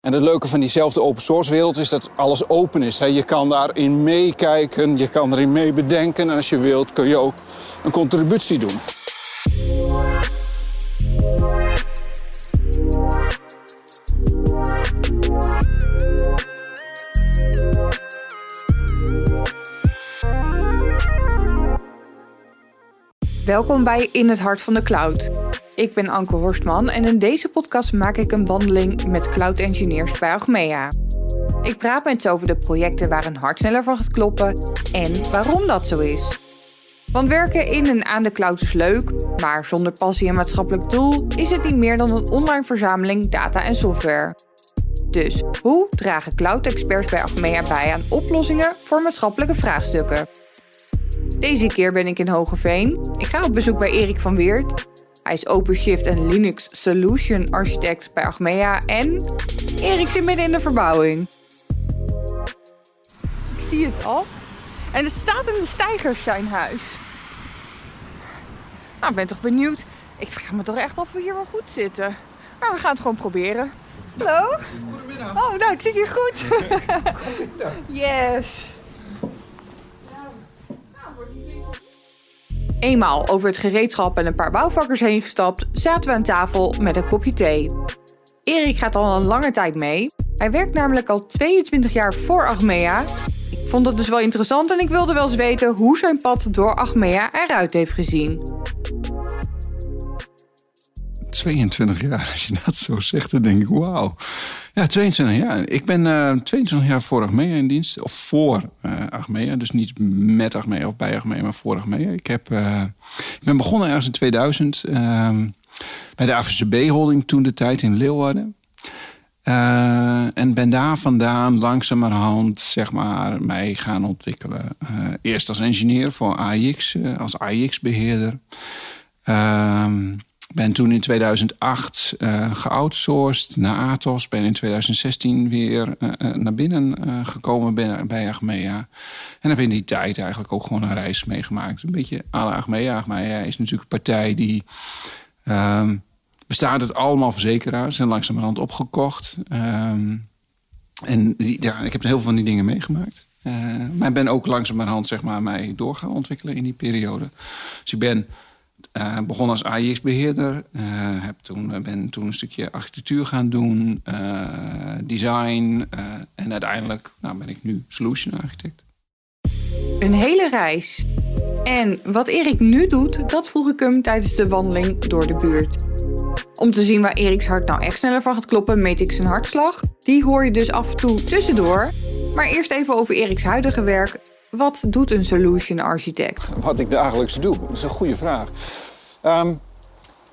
En het leuke van diezelfde open source wereld is dat alles open is. Je kan daarin meekijken, je kan erin mee bedenken. En als je wilt kun je ook een contributie doen. Welkom bij In het Hart van de Cloud. Ik ben Anke Horstman en in deze podcast maak ik een wandeling met cloud engineers bij Achmea. Ik praat met ze over de projecten waar een hart sneller van gaat kloppen en waarom dat zo is. Want werken in en aan de cloud is leuk, maar zonder passie en maatschappelijk doel is het niet meer dan een online verzameling data en software. Dus hoe dragen cloud-experts bij Achmea bij aan oplossingen voor maatschappelijke vraagstukken? Deze keer ben ik in Hogeveen. Ik ga op bezoek bij Erik van Weert. Hij is OpenShift en Linux Solution Architect bij Achmea. En Erik zit midden in de verbouwing. Ik zie het al. En het staat in de Stijgers zijn huis. Nou, ik ben toch benieuwd. Ik vraag me toch echt of we hier wel goed zitten. Maar we gaan het gewoon proberen. Hallo? Goedemiddag. Oh, nou, ik zit hier goed. Goedemiddag. Yes. Eenmaal over het gereedschap en een paar bouwvakkers heen gestapt, zaten we aan tafel met een kopje thee. Erik gaat al een lange tijd mee. Hij werkt namelijk al 22 jaar voor Achmea. Ik vond dat dus wel interessant en ik wilde wel eens weten hoe zijn pad door Achmea eruit heeft gezien. 22 jaar, als je dat zo zegt, dan denk ik, wauw. Ja, 22 jaar. Ik ben uh, 22 jaar voor Achmea in dienst. Of voor uh, Achmea. Dus niet met Achmea of bij Achmea, maar voor Achmea. Ik, heb, uh, ik ben begonnen ergens in 2000 bij de AVCB-holding toen de tijd in Leeuwarden. En ben daar vandaan langzamerhand zeg maar, mij gaan ontwikkelen. Eerst als engineer voor uh, als AIX-beheerder. Ben toen in 2008 geoutsourced naar Atos. Ben in 2016 weer naar binnen gekomen bij, bij. En heb in die tijd eigenlijk ook gewoon een reis meegemaakt. Een beetje à la Achmea. Achmea is natuurlijk een partij die bestaat het allemaal verzekeraars en langzamerhand opgekocht. Um, en die, ja, ik heb heel veel van die dingen meegemaakt. Uh, maar ik ben ook langzamerhand zeg maar, mij door gaan ontwikkelen in die periode. Dus ik ben uh, begonnen als AIX-beheerder. Uh, heb toen, ben toen een stukje architectuur gaan doen, design. en uiteindelijk nou, ben ik nu solution architect. Een hele reis. En wat Erik nu doet, dat vroeg ik hem tijdens de wandeling door de buurt. Om te zien waar Eriks hart nou echt sneller van gaat kloppen, meet ik zijn hartslag. Die hoor je dus af en toe tussendoor. Maar eerst even over Eriks huidige werk. Wat doet een solution architect? Wat ik dagelijks doe, dat is een goede vraag. Um,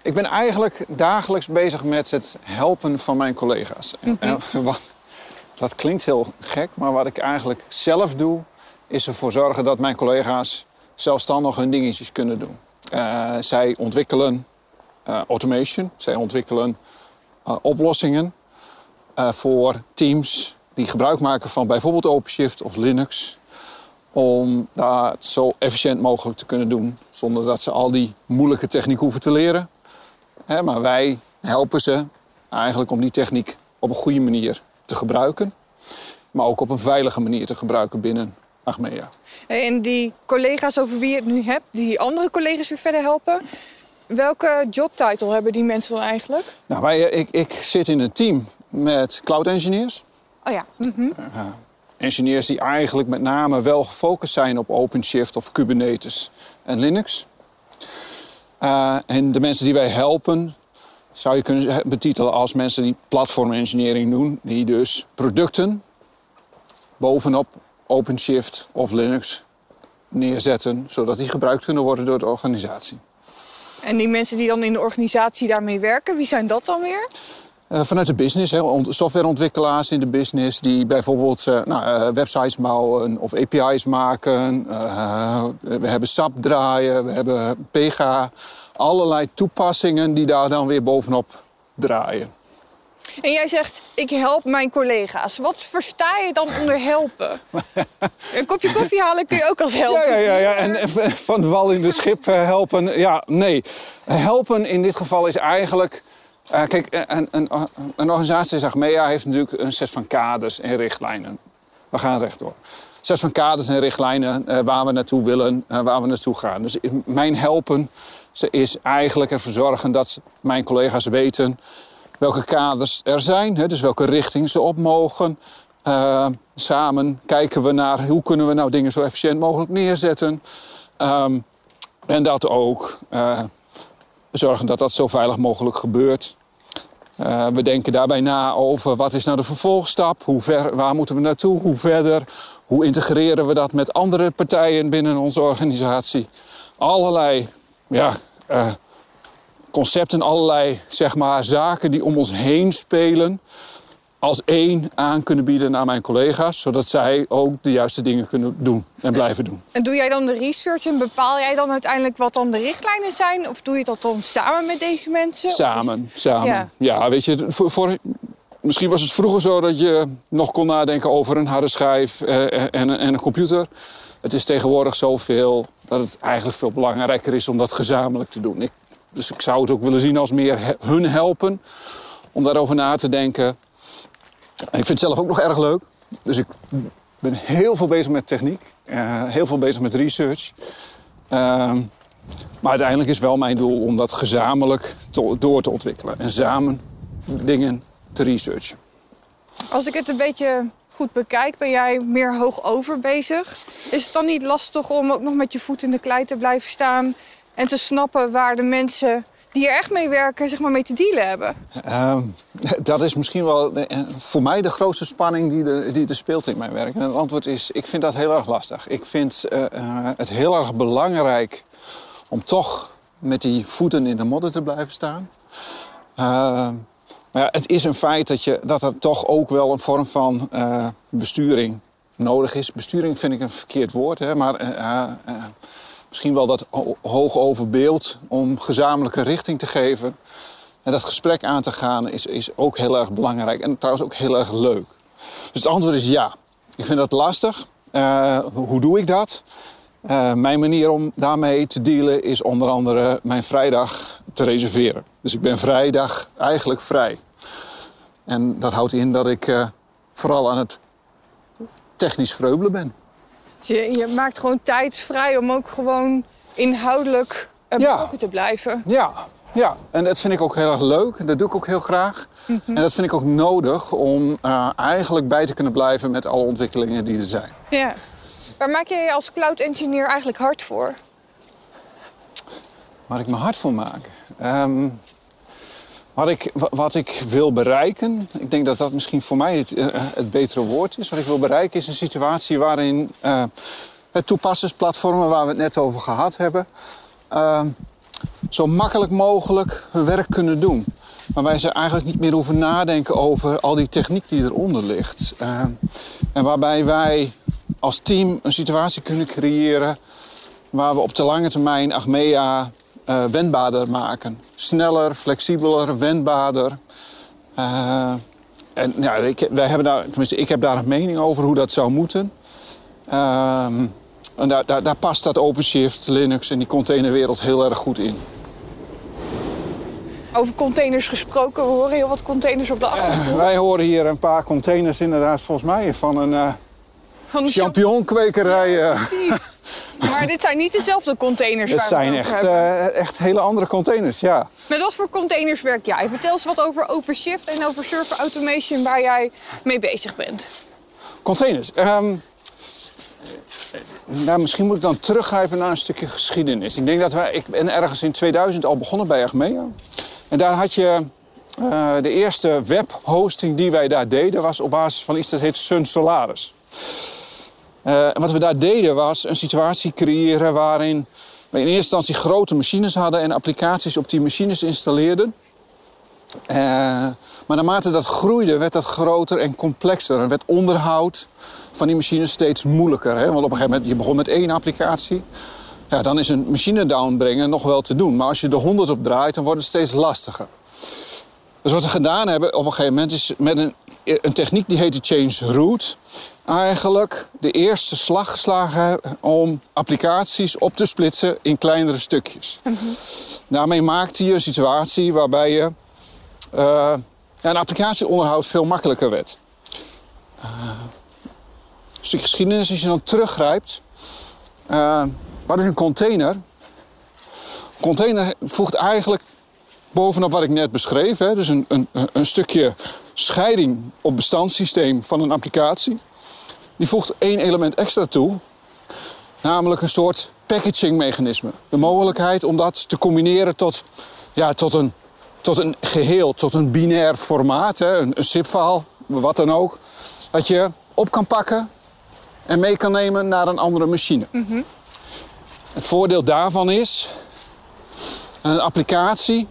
ik ben eigenlijk dagelijks bezig met het helpen van mijn collega's. Mm -hmm. en, wat, dat klinkt heel gek, maar wat ik eigenlijk zelf doe, is ervoor zorgen dat mijn collega's zelfstandig hun dingetjes kunnen doen. Uh, zij ontwikkelen uh, automation. Zij ontwikkelen uh, oplossingen voor teams die gebruik maken van bijvoorbeeld OpenShift of Linux. Om dat zo efficiënt mogelijk te kunnen doen. Zonder dat ze al die moeilijke techniek hoeven te leren. Hè, maar wij helpen ze eigenlijk om die techniek op een goede manier te gebruiken. Maar ook op een veilige manier te gebruiken binnen Achmea. En die collega's over wie je het nu hebt, die andere collega's weer verder helpen, Welke jobtitle hebben die mensen dan eigenlijk? Nou, wij, ik, ik zit in een team met cloud engineers. Oh ja. Mm -hmm. uh, engineers die eigenlijk met name wel gefocust zijn op OpenShift of Kubernetes en Linux. Uh, en de mensen die wij helpen, zou je kunnen betitelen als mensen die platform engineering doen. Die dus producten bovenop OpenShift of Linux neerzetten, zodat die gebruikt kunnen worden door de organisatie. En die mensen die dan in de organisatie daarmee werken, wie zijn dat dan weer? Uh, vanuit de business, hè, softwareontwikkelaars in de business die bijvoorbeeld uh, nou, uh, websites bouwen of API's maken. we hebben SAP draaien, we hebben Pega. Allerlei toepassingen die daar dan weer bovenop draaien. En jij zegt, ik help mijn collega's. Wat versta je dan onder helpen? Een kopje koffie halen kun je ook als helpen. Ja, ja, ja. En van de wal in de schip helpen. Ja, nee. Helpen in dit geval is eigenlijk Eh, kijk, een, een, een organisatie als Achmea heeft natuurlijk een set van kaders en richtlijnen. We gaan rechtdoor. Een set van kaders en richtlijnen eh, waar we naartoe willen, eh, waar we naartoe gaan. Dus mijn helpen is eigenlijk ervoor zorgen dat mijn collega's weten welke kaders er zijn. Hè, dus welke richting ze op mogen. Uh, samen kijken we naar hoe kunnen we nou dingen zo efficiënt mogelijk neerzetten. Um, en dat ook uh, zorgen dat dat zo veilig mogelijk gebeurt. Uh, we denken daarbij na over wat is nou de vervolgstap, hoe ver, waar moeten we naartoe, hoe verder, hoe integreren we dat met andere partijen binnen onze organisatie. Allerlei ja, uh, concepten, allerlei zeg maar, zaken die om ons heen spelen als één aan kunnen bieden aan mijn collega's, zodat zij ook de juiste dingen kunnen doen en blijven doen. En doe jij dan de research en bepaal jij dan uiteindelijk wat dan de richtlijnen zijn? Of doe je dat dan samen met deze mensen? Samen, samen. Ja. ja, weet je, voor, voor, misschien was het vroeger zo dat je nog kon nadenken over een harde schijf eh, en, en een computer. Het is tegenwoordig zoveel dat het eigenlijk veel belangrijker is om dat gezamenlijk te doen. Ik, dus ik zou het ook willen zien als meer hun helpen om daarover na te denken ik vind het zelf ook nog erg leuk. Dus ik ben heel veel bezig met techniek. Uh, heel veel bezig met research. Uh, maar uiteindelijk is wel mijn doel om dat gezamenlijk door te ontwikkelen. En samen dingen te researchen. Als ik het een beetje goed bekijk, ben jij meer hoog over bezig. Is het dan niet lastig om ook nog met je voet in de klei te blijven staan... en te snappen waar de mensen die er echt mee werken, zeg maar, mee te dealen hebben? Uh, dat is misschien wel eh, voor mij de grootste spanning die die er speelt in mijn werk. En het antwoord is, ik vind dat heel erg lastig. Ik vind uh, het heel erg belangrijk om toch met die voeten in de modder te blijven staan. Uh, maar ja, het is een feit dat, je, dat er toch ook wel een vorm van besturing nodig is. Besturing vind ik een verkeerd woord, hè, maar misschien wel dat hoog over beeld om gezamenlijke richting te geven. En dat gesprek aan te gaan is, is ook heel erg belangrijk en trouwens ook heel erg leuk. Dus het antwoord is ja. Ik vind dat lastig. Uh, hoe doe ik dat? Uh, mijn manier om daarmee te dealen is onder andere mijn vrijdag te reserveren. Dus ik ben vrijdag eigenlijk vrij. En dat houdt in dat ik uh, vooral aan het technisch vreubelen ben. Je, je maakt gewoon tijd vrij om ook gewoon inhoudelijk betrokken ja. te blijven. Ja, ja, en dat vind ik ook heel erg leuk. Dat doe ik ook heel graag. Mm -hmm. En dat vind ik ook nodig om uh, eigenlijk bij te kunnen blijven met alle ontwikkelingen die er zijn. Ja. Waar maak jij je als cloud engineer eigenlijk hard voor? Waar ik me hard voor maak? Um, wat ik, wat ik wil bereiken, ik denk dat dat misschien voor mij het, uh, het betere woord is. Wat ik wil bereiken is een situatie waarin uh, het toepassingsplatformen waar we het net over gehad hebben, uh, zo makkelijk mogelijk hun werk kunnen doen. Waarbij ze eigenlijk niet meer hoeven nadenken over al die techniek die eronder ligt. en waarbij wij als team een situatie kunnen creëren waar we op de lange termijn Achmea uh, wendbaarder maken. Sneller, flexibeler, wendbaarder. Uh, en ja, ik, wij hebben daar, tenminste, ik heb daar een mening over hoe dat zou moeten. Uh, en daar, daar, daar, past dat OpenShift, Linux en die containerwereld heel erg goed in. Over containers gesproken, we horen heel wat containers op de achtergrond. wij horen hier een paar containers inderdaad volgens mij van een, van een champignonkwekerij. Precies. Maar dit zijn niet dezelfde containers Het zijn echt, uh, echt hele andere containers, ja. Met wat voor containers werk jij? Vertel eens wat over OpenShift en over server automation waar jij mee bezig bent. Containers. Um, nou, misschien moet ik dan teruggrijpen naar een stukje geschiedenis. Ik denk dat wij, ik ben ergens in 2000 al begonnen bij Achmea. En daar had je uh, de eerste webhosting die wij daar deden, was op basis van iets dat heet Sun Solaris. Uh, wat we daar deden was een situatie creëren waarin we in eerste instantie grote machines hadden en applicaties op die machines installeerden. Uh, maar naarmate dat groeide, werd dat groter en complexer. En werd onderhoud van die machines steeds moeilijker. Hè? Want op een gegeven moment, je begon met één applicatie. Ja, dan is een machine downbrengen nog wel te doen. Maar als je er honderd op draait, dan wordt het steeds lastiger. Dus wat we gedaan hebben op een gegeven moment is met een, een techniek die heet change route eigenlijk de eerste slag geslagen om applicaties op te splitsen in kleinere stukjes. Mm -hmm. Daarmee maakte je een situatie waarbij je ja, een applicatieonderhoud veel makkelijker werd. Eh, een stukje geschiedenis, als je dan teruggrijpt. eh, wat is een container? Een container voegt eigenlijk bovenop wat ik net beschreef, hè, dus een, een, een stukje scheiding op bestandssysteem van een applicatie, die voegt één element extra toe, namelijk een soort packagingmechanisme. De mogelijkheid om dat te combineren tot, ja, tot, een, tot een geheel, tot een binair formaat, hè, een, een wat dan ook, dat je op kan pakken en mee kan nemen naar een andere machine. Het voordeel daarvan is een applicatie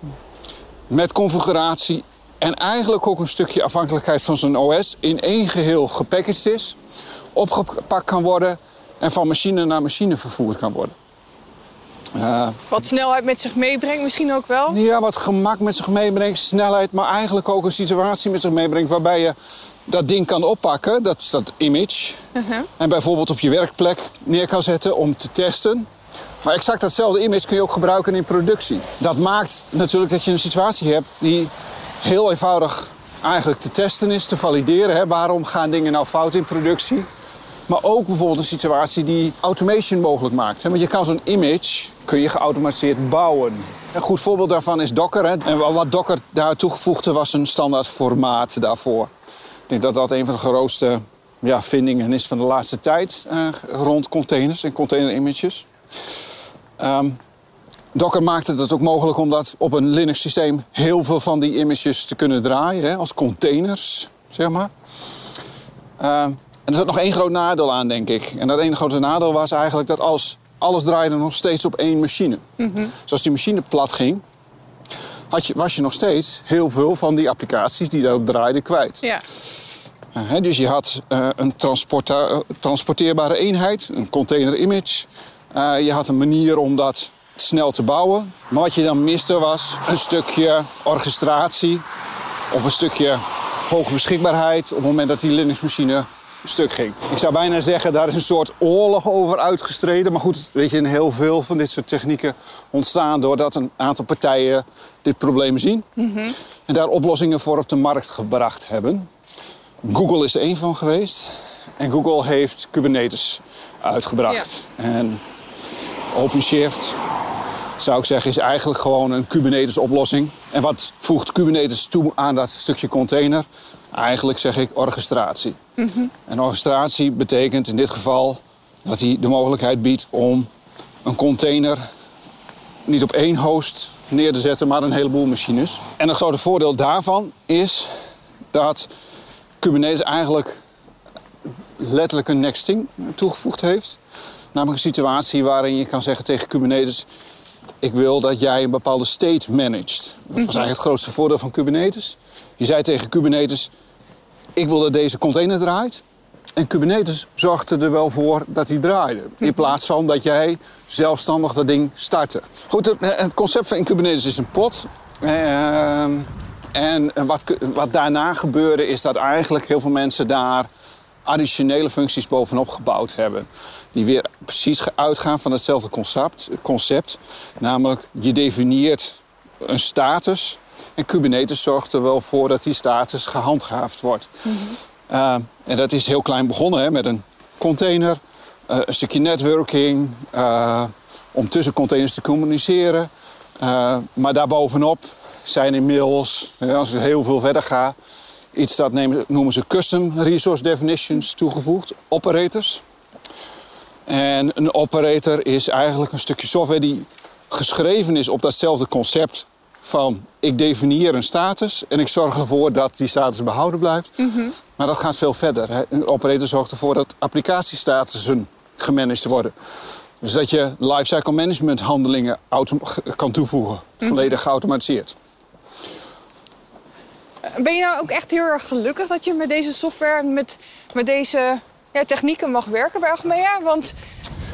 met configuratie en eigenlijk ook een stukje afhankelijkheid van zijn OS in één geheel gepackaged is, opgepakt kan worden en van machine naar machine vervoerd kan worden. Eh, Wat snelheid met zich meebrengt misschien ook wel. ja, wat gemak met zich meebrengt, snelheid, maar eigenlijk ook een situatie met zich meebrengt waarbij je dat ding kan oppakken, dat, dat image, en bijvoorbeeld op je werkplek neer kan zetten om te testen. Maar exact datzelfde image kun je ook gebruiken in productie. Dat maakt natuurlijk dat je een situatie hebt die heel eenvoudig eigenlijk te testen is, te valideren. Hè. Waarom gaan dingen nou fout in productie? Maar ook bijvoorbeeld een situatie die automation mogelijk maakt. Hè. Want je kan zo'n image kun je geautomatiseerd bouwen. Een goed voorbeeld daarvan is Docker. Hè. En wat Docker daar toegevoegde was een standaard formaat daarvoor. Ik denk dat dat een van de grootste ja, vindingen is van de laatste tijd eh, rond containers en container images. Ehm, Docker maakte het ook mogelijk om dat op een Linux systeem heel veel van die images te kunnen draaien, hè, als containers, zeg maar. Ehm, en er zat nog één groot nadeel aan, denk ik. En dat ene grote nadeel was eigenlijk dat alles, alles draaide nog steeds op één machine. Dus als die machine plat ging, had je, was je nog steeds heel veel van die applicaties die daarop draaiden kwijt. Ja. Uh, hè, dus je had eh, een eh, transporteerbare eenheid, een container image. Eh, je had een manier om dat snel te bouwen. Maar wat je dan miste was een stukje orchestratie of een stukje hoge beschikbaarheid op het moment dat die Linux-machine stuk ging. Ik zou bijna zeggen, daar is een soort oorlog over uitgestreden. Maar goed, weet je, heel veel van dit soort technieken ontstaan doordat een aantal partijen dit probleem zien. En daar oplossingen voor op de markt gebracht hebben. Google is er één van geweest. En Google heeft Kubernetes uitgebracht. En OpenShift, zou ik zeggen, is eigenlijk gewoon een Kubernetes-oplossing. En wat voegt Kubernetes toe aan dat stukje container? Eigenlijk zeg ik orchestratie. En orchestratie betekent in dit geval dat hij de mogelijkheid biedt om een container niet op één host neer te zetten, maar een heleboel machines. En het grote voordeel daarvan is dat Kubernetes eigenlijk letterlijk een next thing toegevoegd heeft. Namelijk een situatie waarin je kan zeggen tegen Kubernetes... ik wil dat jij een bepaalde state managt. Dat was eigenlijk het grootste voordeel van Kubernetes. Je zei tegen Kubernetes, ik wil dat deze container draait. En Kubernetes zorgde er wel voor dat hij draaide. In plaats van dat jij zelfstandig dat ding startte. Goed, het, het concept van Kubernetes is een pot. Ehm, en wat, wat daarna gebeurde is dat eigenlijk heel veel mensen daar additionele functies bovenop gebouwd hebben. Die weer precies uitgaan van hetzelfde concept. concept namelijk, je definieert een status. En Kubernetes zorgt er wel voor dat die status gehandhaafd wordt. Uh, en dat is heel klein begonnen hè, met een container, uh, een stukje networking, uh, om tussen containers te communiceren. Uh, maar daarbovenop zijn inmiddels, als ik heel veel verder ga, iets dat nemen, noemen ze custom resource definitions toegevoegd, operators. En een operator is eigenlijk een stukje software die geschreven is op datzelfde concept van ik definieer een status en ik zorg ervoor dat die status behouden blijft. Mm -hmm. Maar dat gaat veel verder. Hè. Een operator zorgt ervoor dat applicatiestatussen gemanaged worden. Dus dat je lifecycle management handelingen kan toevoegen, mm -hmm. volledig geautomatiseerd. Ben je nou ook echt heel erg gelukkig dat je met deze software, met, met deze ja, technieken mag werken bij Achmea? Want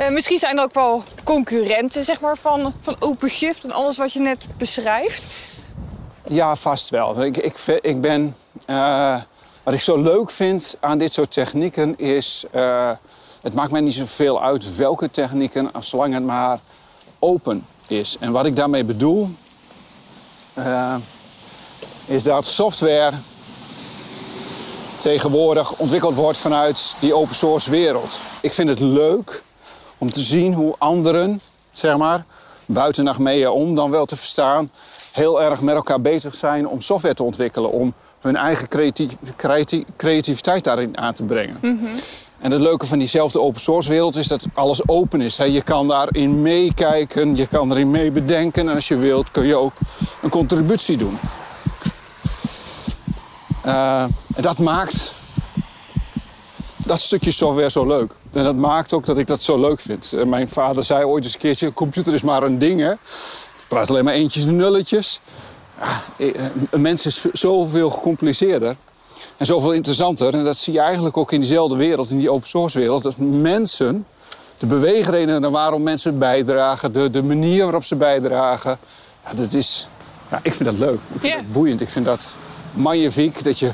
uh, misschien zijn er ook wel concurrenten zeg maar, van, van OpenShift en alles wat je net beschrijft. Ja, vast wel. Ik, ik, ben, uh, wat ik zo leuk vind aan dit soort technieken is... Uh, het maakt mij niet zoveel uit welke technieken, zolang het maar open is. En wat ik daarmee bedoel... is dat software tegenwoordig ontwikkeld wordt vanuit die open source wereld. Ik vind het leuk om te zien hoe anderen, zeg maar, buiten Achmea om dan wel te verstaan, heel erg met elkaar bezig zijn om software te ontwikkelen. Om hun eigen creatie- creatie- creativiteit daarin aan te brengen. En het leuke van diezelfde open source wereld is dat alles open is. hè. Je kan daarin meekijken, je kan erin mee bedenken. En als je wilt kun je ook een contributie doen. Eh, en dat maakt dat stukje software zo leuk. En dat maakt ook dat ik dat zo leuk vind. Eh, mijn vader zei ooit eens een keertje, computer is maar een ding. Hè? Praat alleen maar eentjes en nulletjes. Ja, eh, een mens is zoveel gecompliceerder. En zoveel interessanter. En dat zie je eigenlijk ook in diezelfde wereld, in die open source wereld. Dat mensen, de beweegredenen waarom mensen bijdragen, de, de manier waarop ze bijdragen. Ja, dat is, ja, ik vind dat leuk. Ik vind dat boeiend. Ik vind dat magnifiek dat je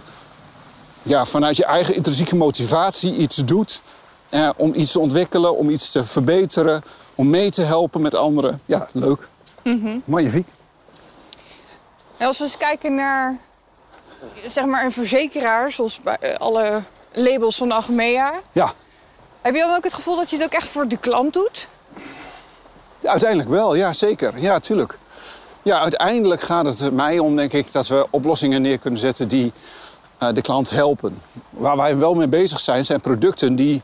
ja, vanuit je eigen intrinsieke motivatie iets doet. eh, om iets te ontwikkelen, om iets te verbeteren, om mee te helpen met anderen. Ja, leuk. Magnifiek. En als we eens kijken naar zeg maar een verzekeraar, zoals bij eh, alle labels van Achmea. Ja. Heb je dan ook het gevoel dat je het ook echt voor de klant doet? Ja, uiteindelijk wel, ja zeker. Ja, tuurlijk. Ja, uiteindelijk gaat het mij om, denk ik, dat we oplossingen neer kunnen zetten die eh, de klant helpen. Waar wij wel mee bezig zijn, zijn producten die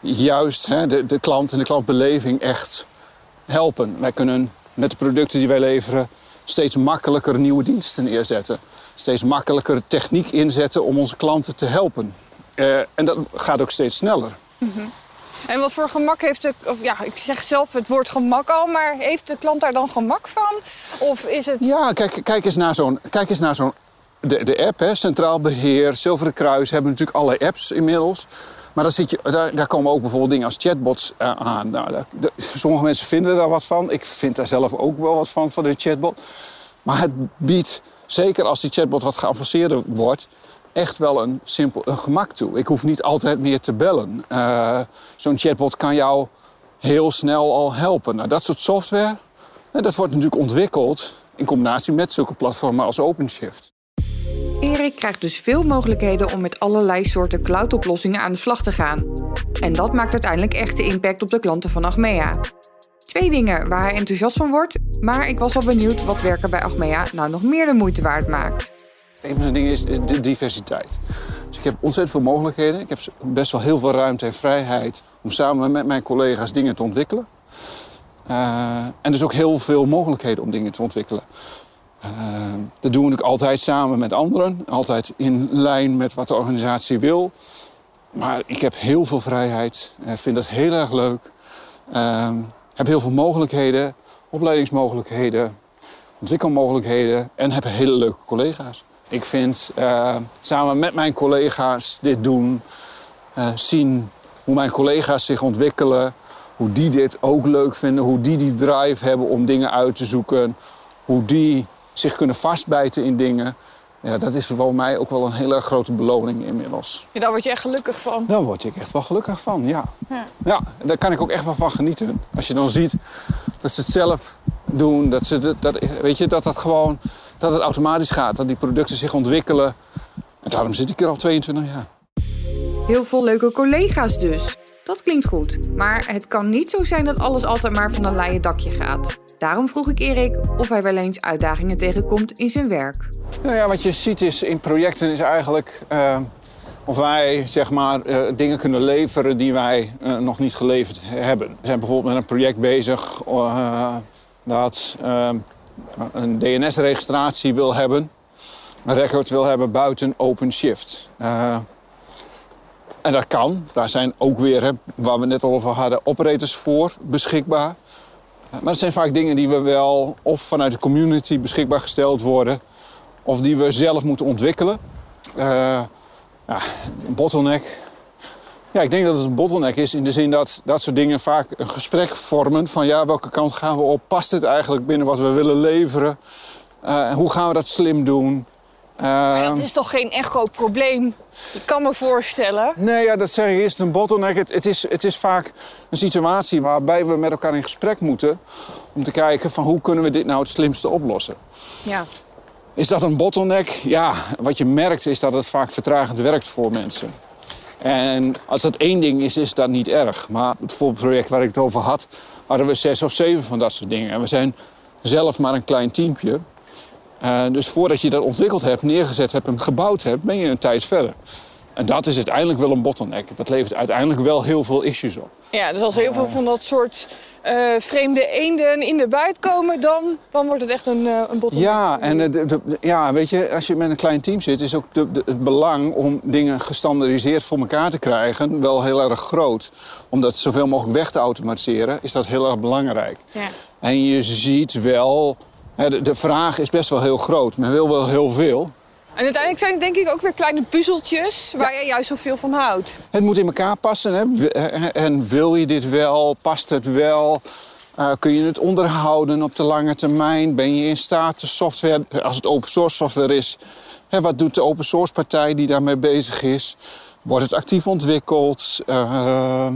juist hè, de, de klant en de klantbeleving echt helpen. Wij kunnen met de producten die wij leveren steeds makkelijker nieuwe diensten neerzetten. Steeds makkelijker techniek inzetten om onze klanten te helpen. Eh, en dat gaat ook steeds sneller. En wat voor gemak heeft de, of ja, ik zeg zelf het woord gemak al, maar heeft de klant daar dan gemak van? Of is het. Ja, kijk, kijk eens naar zo'n. Kijk eens naar zo'n de, de app, hè, Centraal Beheer, Zilveren Kruis hebben natuurlijk alle apps inmiddels. Maar daar, zit je, daar, daar komen ook bijvoorbeeld dingen als chatbots eh, aan. Nou, sommige mensen vinden daar wat van. Ik vind daar zelf ook wel wat van, van de chatbot. Maar het biedt, zeker als die chatbot wat geavanceerder wordt, echt wel een simpel gemak toe. Ik hoef niet altijd meer te bellen. Eh, Zo'n chatbot kan jou heel snel al helpen. Nou, dat soort software, eh, dat wordt natuurlijk ontwikkeld in combinatie met zulke platformen als OpenShift. Erik krijgt dus veel mogelijkheden om met allerlei soorten cloud-oplossingen aan de slag te gaan. En dat maakt uiteindelijk echt de impact op de klanten van Achmea. Twee dingen waar hij enthousiast van wordt, maar ik was wel benieuwd wat werken bij Achmea nou nog meer de moeite waard maakt. Een van de dingen is, de diversiteit. Dus ik heb ontzettend veel mogelijkheden. Ik heb best wel heel veel ruimte en vrijheid om samen met mijn collega's dingen te ontwikkelen. Eh, en dus ook heel veel mogelijkheden om dingen te ontwikkelen. Eh, dat doen we natuurlijk altijd samen met anderen. Altijd in lijn met wat de organisatie wil. Maar ik heb heel veel vrijheid. Ik vind dat heel erg leuk. Eh, heb heel veel mogelijkheden. Opleidingsmogelijkheden ontwikkelmogelijkheden en heb hele leuke collega's. Ik vind eh, samen met mijn collega's dit doen, eh, zien hoe mijn collega's zich ontwikkelen, hoe die dit ook leuk vinden, hoe die die drive hebben om dingen uit te zoeken, hoe die zich kunnen vastbijten in dingen. Ja, dat is voor mij ook wel een hele grote beloning inmiddels. Ja, daar word je echt gelukkig van. Daar word ik echt wel gelukkig van, ja. Ja. Ja, daar kan ik ook echt wel van genieten. Als je dan ziet dat ze het zelf doen, dat, ze dat, dat, weet je, dat, dat, gewoon, dat het automatisch gaat. Dat die producten zich ontwikkelen. En daarom zit ik er al 22 jaar. Heel veel leuke collega's dus. Dat klinkt goed, maar het kan niet zo zijn dat alles altijd maar van een leien dakje gaat. Daarom vroeg ik Erik of hij wel eens uitdagingen tegenkomt in zijn werk. Nou ja, wat je ziet is in projecten is eigenlijk eh, of wij zeg maar, eh, dingen kunnen leveren die wij eh, nog niet geleverd hebben. We zijn bijvoorbeeld met een project bezig dat een DNS-registratie wil hebben, een record wil hebben buiten OpenShift. Eh, en dat kan. Daar zijn ook weer, hè, waar we net al over hadden, operators voor beschikbaar. Maar dat zijn vaak dingen die we wel of vanuit de community beschikbaar gesteld worden, of die we zelf moeten ontwikkelen. Eh, ja, een bottleneck. Ja, ik denk dat het een bottleneck is in de zin dat dat soort dingen vaak een gesprek vormen van ja, welke kant gaan we op? Past het eigenlijk binnen wat we willen leveren? Eh, hoe gaan we dat slim doen? Maar dat is toch geen echt groot probleem? Ik kan me voorstellen. Nee, ja, dat zeg ik, is het een bottleneck. Het, het, is, het is vaak een situatie waarbij we met elkaar in gesprek moeten... om te kijken van hoe kunnen we dit nou het slimste oplossen. Ja. Is dat een bottleneck? Ja, wat je merkt is dat het vaak vertragend werkt voor mensen. En als dat één ding is, is dat niet erg. Maar het voorproject waar ik het over had, hadden we zes of zeven van dat soort dingen. En we zijn zelf maar een klein teampje. Uh, dus voordat je dat ontwikkeld hebt, neergezet hebt en gebouwd hebt, ben je een tijd verder. En dat is uiteindelijk wel een bottleneck. Dat levert uiteindelijk wel heel veel issues op. Ja, dus als heel veel van dat soort uh, vreemde eenden in de buit komen, dan, dan wordt het echt een, uh, een bottleneck. Ja, en de, de, ja, weet je, als je met een klein team zit, is ook de, het belang om dingen gestandardiseerd voor elkaar te krijgen wel heel erg groot. Om dat zoveel mogelijk weg te automatiseren, is dat heel erg belangrijk. Ja. En je ziet wel, de, de vraag is best wel heel groot. Men wil wel heel veel. En uiteindelijk zijn het denk ik ook weer kleine puzzeltjes waar ja. jij juist zoveel van houdt. Het moet in elkaar passen. Hè? En wil je dit wel? Past het wel? Uh, kun je het onderhouden op de lange termijn? Ben je in staat de software, als het open source software is, hè, wat doet de open source partij die daarmee bezig is? Wordt het actief ontwikkeld? Uh,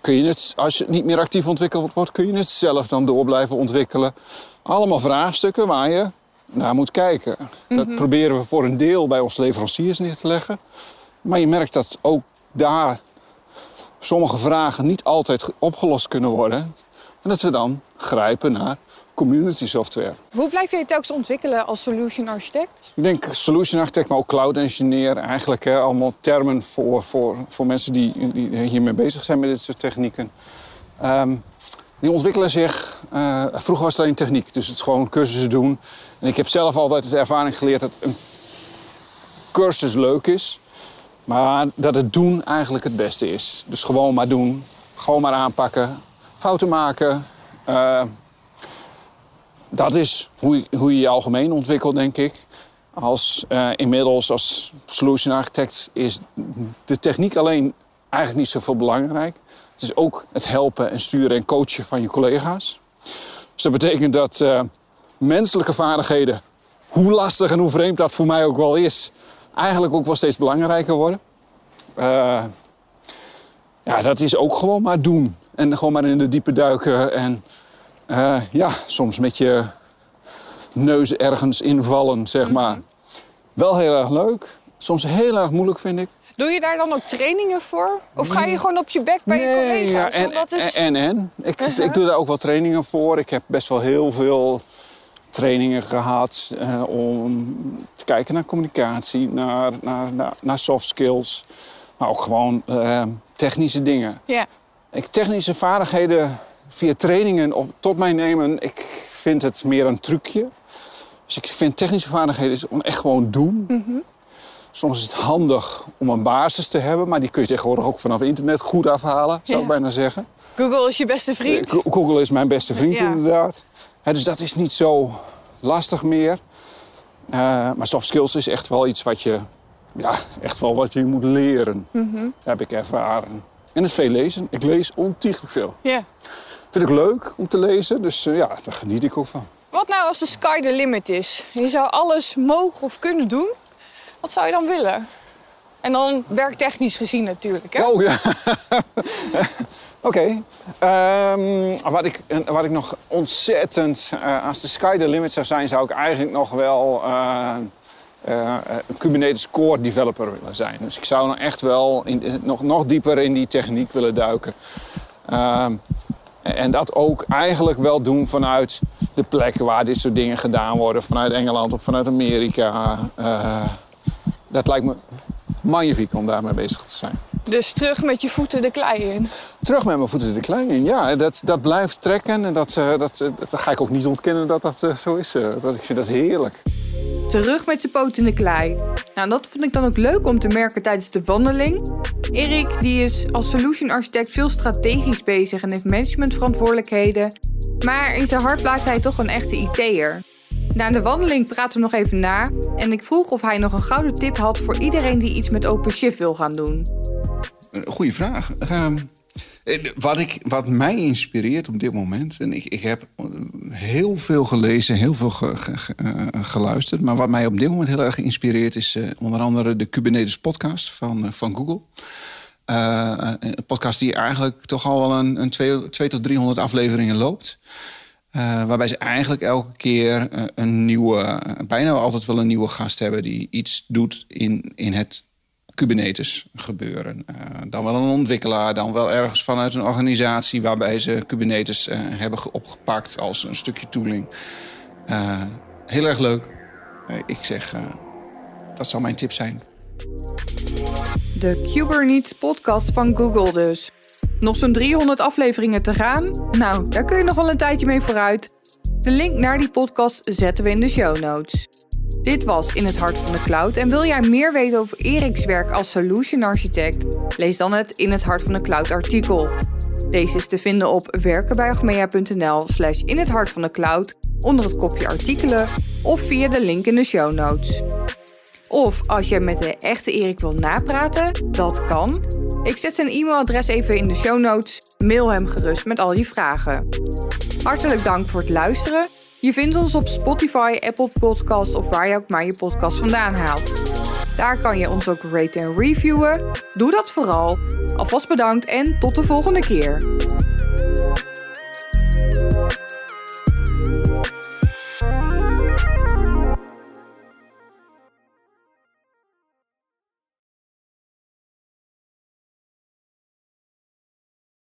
kun je het, als het niet meer actief ontwikkeld wordt, kun je het zelf dan door blijven ontwikkelen? Allemaal vraagstukken waar je naar moet kijken. Dat mhm. proberen we voor een deel bij onze leveranciers neer te leggen. Maar je merkt dat ook daar sommige vragen niet altijd opgelost kunnen worden. En dat we dan grijpen naar community software. Hoe blijf je telkens ontwikkelen als solution architect? Ik denk solution architect, maar ook cloud engineer. Eigenlijk hè, allemaal termen voor, voor, voor mensen die, die hiermee bezig zijn met dit soort technieken. Um, die ontwikkelen zich. Uh, vroeger was het alleen techniek, dus het gewoon cursussen doen. En ik heb zelf altijd de ervaring geleerd dat een cursus leuk is, maar dat het doen eigenlijk het beste is. Dus gewoon maar doen, gewoon maar aanpakken, fouten maken. Uh, dat is hoe je, hoe je je algemeen ontwikkelt, denk ik. Als, uh, inmiddels als solution architect is de techniek alleen eigenlijk niet zoveel belangrijk. Het is ook het helpen en sturen en coachen van je collega's. Dus dat betekent dat uh, menselijke vaardigheden, hoe lastig en hoe vreemd dat voor mij ook wel is, eigenlijk ook wel steeds belangrijker worden. Uh, ja, dat is ook gewoon maar doen. En gewoon maar in de diepe duiken. En uh, ja, soms met je neus ergens invallen, zeg maar. Wel heel erg leuk. Soms heel erg moeilijk, vind ik. Doe je daar dan ook trainingen voor? Of ga je gewoon op je bek bij je collega's? Ja, en, is... en, en. Ik, ik doe daar ook wel trainingen voor. Ik heb best wel heel veel trainingen gehad uh, om te kijken naar communicatie, naar, naar, naar, naar soft skills. Maar ook gewoon uh, technische dingen. Ja. Ik, technische vaardigheden via trainingen op, tot mij nemen, ik vind het meer een trucje. Dus ik vind technische vaardigheden is om echt gewoon doen. Mm -hmm. Soms is het handig om een basis te hebben, maar die kun je tegenwoordig ook vanaf internet goed afhalen, zou ik bijna zeggen. Google is je beste vriend? Eh, Google is mijn beste vriend, inderdaad. dus dat is niet zo lastig meer. Uh, maar soft skills is echt wel iets wat je, ja, echt wel wat je moet leren. Mm -hmm. heb ik ervaren. En het veel lezen. Ik lees ontiegelijk veel. Ja. Vind ik leuk om te lezen, dus uh, ja, daar geniet ik ook van. Wat nou als de sky the limit is? Je zou alles mogen of kunnen doen. Wat zou je dan willen? En dan werktechnisch gezien natuurlijk, hè? Oh ja. Oké. Ehm, wat, ik, wat ik nog ontzettend... Uh, als de sky the limit zou zijn, zou ik eigenlijk nog wel... Uh, uh, een Kubernetes core developer willen zijn. Dus ik zou nog echt wel nog, nog dieper in die techniek willen duiken. Ehm, en dat ook eigenlijk wel doen vanuit de plekken waar dit soort dingen gedaan worden. Vanuit Engeland of vanuit Amerika dat lijkt me magnifiek om daarmee bezig te zijn. Dus terug met je voeten de klei in? Terug met mijn voeten de klei in, ja. Dat, dat blijft trekken en dat, uh, dat, dat, ga ik ook niet ontkennen dat dat uh, zo is. Uh, dat, ik vind dat heerlijk. Terug met je poot in de klei. Nou, dat vond ik dan ook leuk om te merken tijdens de wandeling. Erik die is als solution architect veel strategisch bezig en heeft managementverantwoordelijkheden. Maar in zijn hart blijft hij toch een echte IT'er. Na de wandeling praten we nog even na en ik vroeg of hij nog een gouden tip had voor iedereen die iets met OpenShift wil gaan doen. Goeie vraag. Uh, wat, ik, wat mij inspireert op dit moment, en ik, ik heb heel veel gelezen, heel veel uh, geluisterd, maar wat mij op dit moment heel erg inspireert is uh, onder andere de Kubernetes podcast van, van Google. een podcast die eigenlijk toch al wel een, een twee, twee tot 300 afleveringen loopt. Uh, waarbij ze eigenlijk elke keer uh, een nieuwe, bijna altijd wel een nieuwe gast hebben die iets doet in, in het Kubernetes gebeuren. Dan wel een ontwikkelaar, dan wel ergens vanuit een organisatie waarbij ze Kubernetes hebben opgepakt als een stukje tooling. heel erg leuk. ik zeg, dat zou mijn tip zijn. De Kubernetes podcast van Google dus. Nog zo'n 300 afleveringen te gaan? Nou, daar kun je nog wel een tijdje mee vooruit. De link naar die podcast zetten we in de show notes. Dit was In het Hart van de Cloud. En wil jij meer weten over Erik's werk als solution architect? Lees dan het In het Hart van de Cloud artikel. Deze is te vinden op werkenbijagmea.nl slash in het hart van de cloud onder het kopje artikelen of via de link in de show notes. Of als je met de echte Erik wil napraten, dat kan. Ik zet zijn e-mailadres even in de show notes. Mail hem gerust met al die vragen. Hartelijk dank voor het luisteren. Je vindt ons op Spotify, Apple Podcast of waar je ook maar je podcast vandaan haalt. Daar kan je ons ook raten en reviewen. Doe dat vooral. Alvast bedankt en tot de volgende keer.